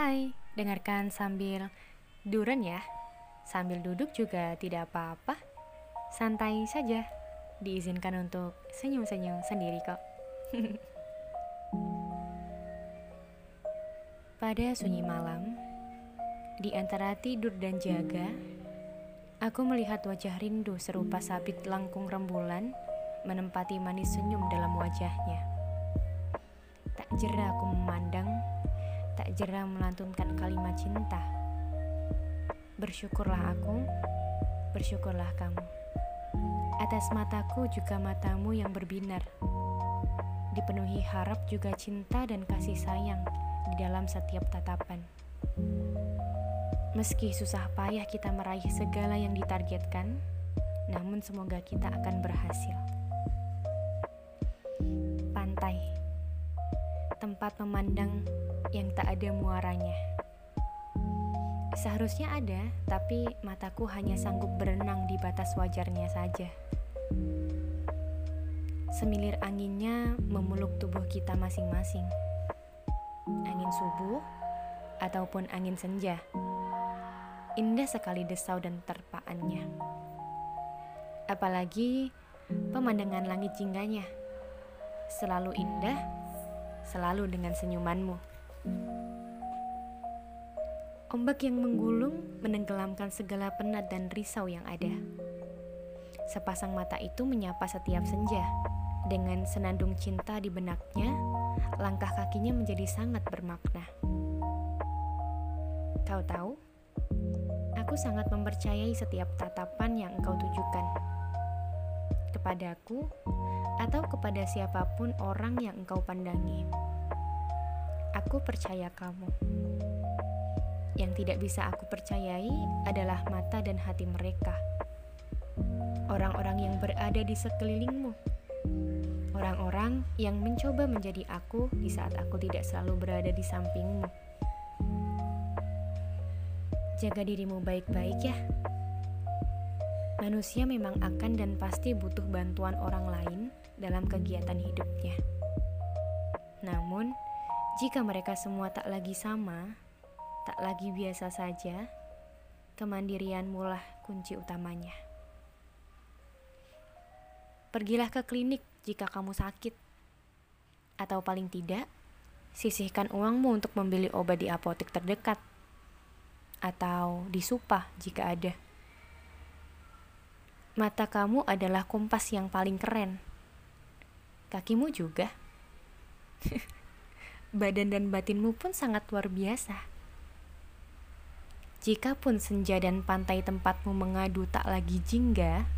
Hai, dengarkan sambil duren ya. Sambil duduk juga tidak apa-apa. Santai saja. Diizinkan untuk senyum-senyum sendiri kok. Pada sunyi malam, di antara tidur dan jaga, aku melihat wajah rindu serupa sabit langkung rembulan menempati manis senyum dalam wajahnya. Tak jera aku memandang, tak jera melantunkan kalimat cinta. Bersyukurlah aku, bersyukurlah kamu. Atas mataku juga matamu yang berbinar. Dipenuhi harap juga cinta dan kasih sayang di dalam setiap tatapan. Meski susah payah kita meraih segala yang ditargetkan, namun semoga kita akan berhasil. Pantai, tempat memandang yang tak ada muaranya. Seharusnya ada, tapi mataku hanya sanggup berenang di batas wajarnya saja. Semilir anginnya memeluk tubuh kita masing-masing angin subuh ataupun angin senja. Indah sekali desau dan terpaannya. Apalagi pemandangan langit jingganya. Selalu indah, selalu dengan senyumanmu. Ombak yang menggulung menenggelamkan segala penat dan risau yang ada. Sepasang mata itu menyapa setiap senja dengan senandung cinta di benaknya langkah kakinya menjadi sangat bermakna. Kau tahu, aku sangat mempercayai setiap tatapan yang engkau tujukan kepadaku atau kepada siapa pun orang yang engkau pandangi. Aku percaya kamu. Yang tidak bisa aku percayai adalah mata dan hati mereka. Orang-orang yang berada di sekelilingmu orang-orang yang mencoba menjadi aku di saat aku tidak selalu berada di sampingmu. Jaga dirimu baik-baik ya. Manusia memang akan dan pasti butuh bantuan orang lain dalam kegiatan hidupnya. Namun, jika mereka semua tak lagi sama, tak lagi biasa saja, kemandirianmu lah kunci utamanya. Pergilah ke klinik jika kamu sakit. Atau paling tidak, sisihkan uangmu untuk membeli obat di apotek terdekat. Atau di supah jika ada. Mata kamu adalah kompas yang paling keren. Kakimu juga. Badan dan batinmu pun sangat luar biasa. Jikapun senja dan pantai tempatmu mengadu tak lagi jingga,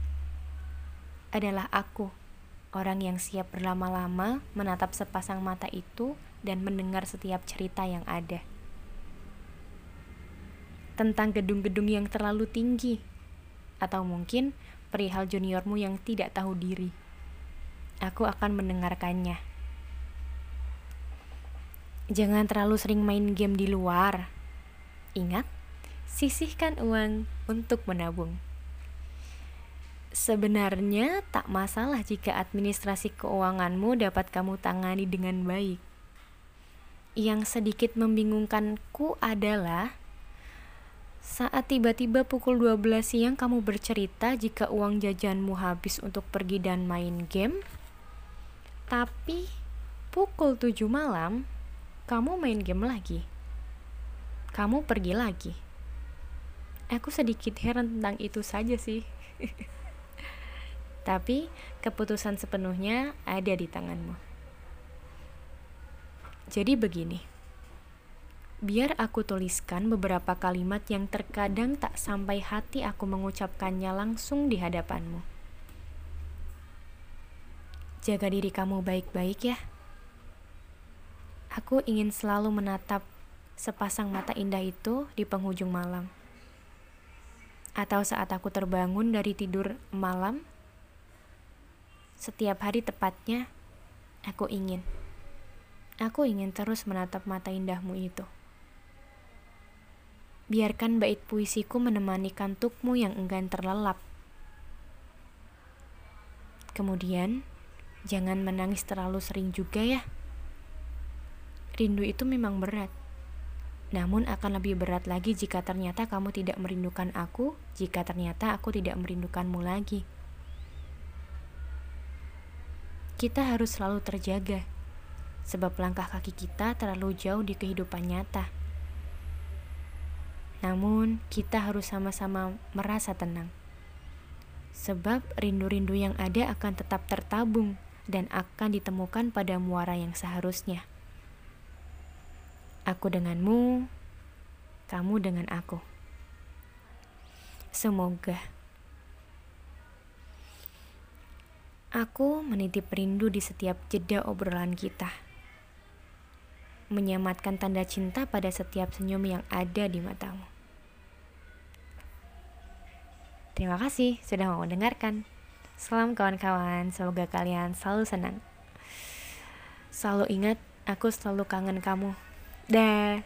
adalah aku, orang yang siap berlama-lama menatap sepasang mata itu dan mendengar setiap cerita yang ada. Tentang gedung-gedung yang terlalu tinggi, atau mungkin perihal juniormu yang tidak tahu diri. Aku akan mendengarkannya. Jangan terlalu sering main game di luar. Ingat, sisihkan uang untuk menabung. Sebenarnya tak masalah jika administrasi keuanganmu dapat kamu tangani dengan baik. Yang sedikit membingungkanku adalah saat tiba-tiba pukul 12 siang kamu bercerita jika uang jajanmu habis untuk pergi dan main game, tapi pukul 7 malam kamu main game lagi. Kamu pergi lagi. Aku sedikit heran tentang itu saja sih. Tapi keputusan sepenuhnya ada di tanganmu. Jadi begini. Biar aku tuliskan beberapa kalimat yang terkadang tak sampai hati aku mengucapkannya langsung di hadapanmu. Jaga diri kamu baik-baik ya. Aku ingin selalu menatap sepasang mata indah itu di penghujung malam. Atau saat aku terbangun dari tidur malam setiap hari tepatnya, aku ingin. Aku ingin terus menatap mata indahmu itu. Biarkan bait puisiku menemani kantukmu yang enggan terlelap. Kemudian, jangan menangis terlalu sering juga ya. Rindu itu memang berat. Namun akan lebih berat lagi jika ternyata kamu tidak merindukan aku, jika ternyata aku tidak merindukanmu lagi. Kita harus selalu terjaga, sebab langkah kaki kita terlalu jauh di kehidupan nyata. Namun, kita harus sama-sama merasa tenang. Sebab rindu-rindu yang ada akan tetap tertabung dan akan ditemukan pada muara yang seharusnya. Aku denganmu, kamu dengan aku. Semoga aku menitip rindu di setiap jeda obrolan kita, menyematkan tanda cinta pada setiap senyum yang ada di matamu. Terima kasih sudah mau mendengarkan. Salam kawan-kawan, semoga kalian selalu senang. Selalu ingat, aku selalu kangen kamu. Dah.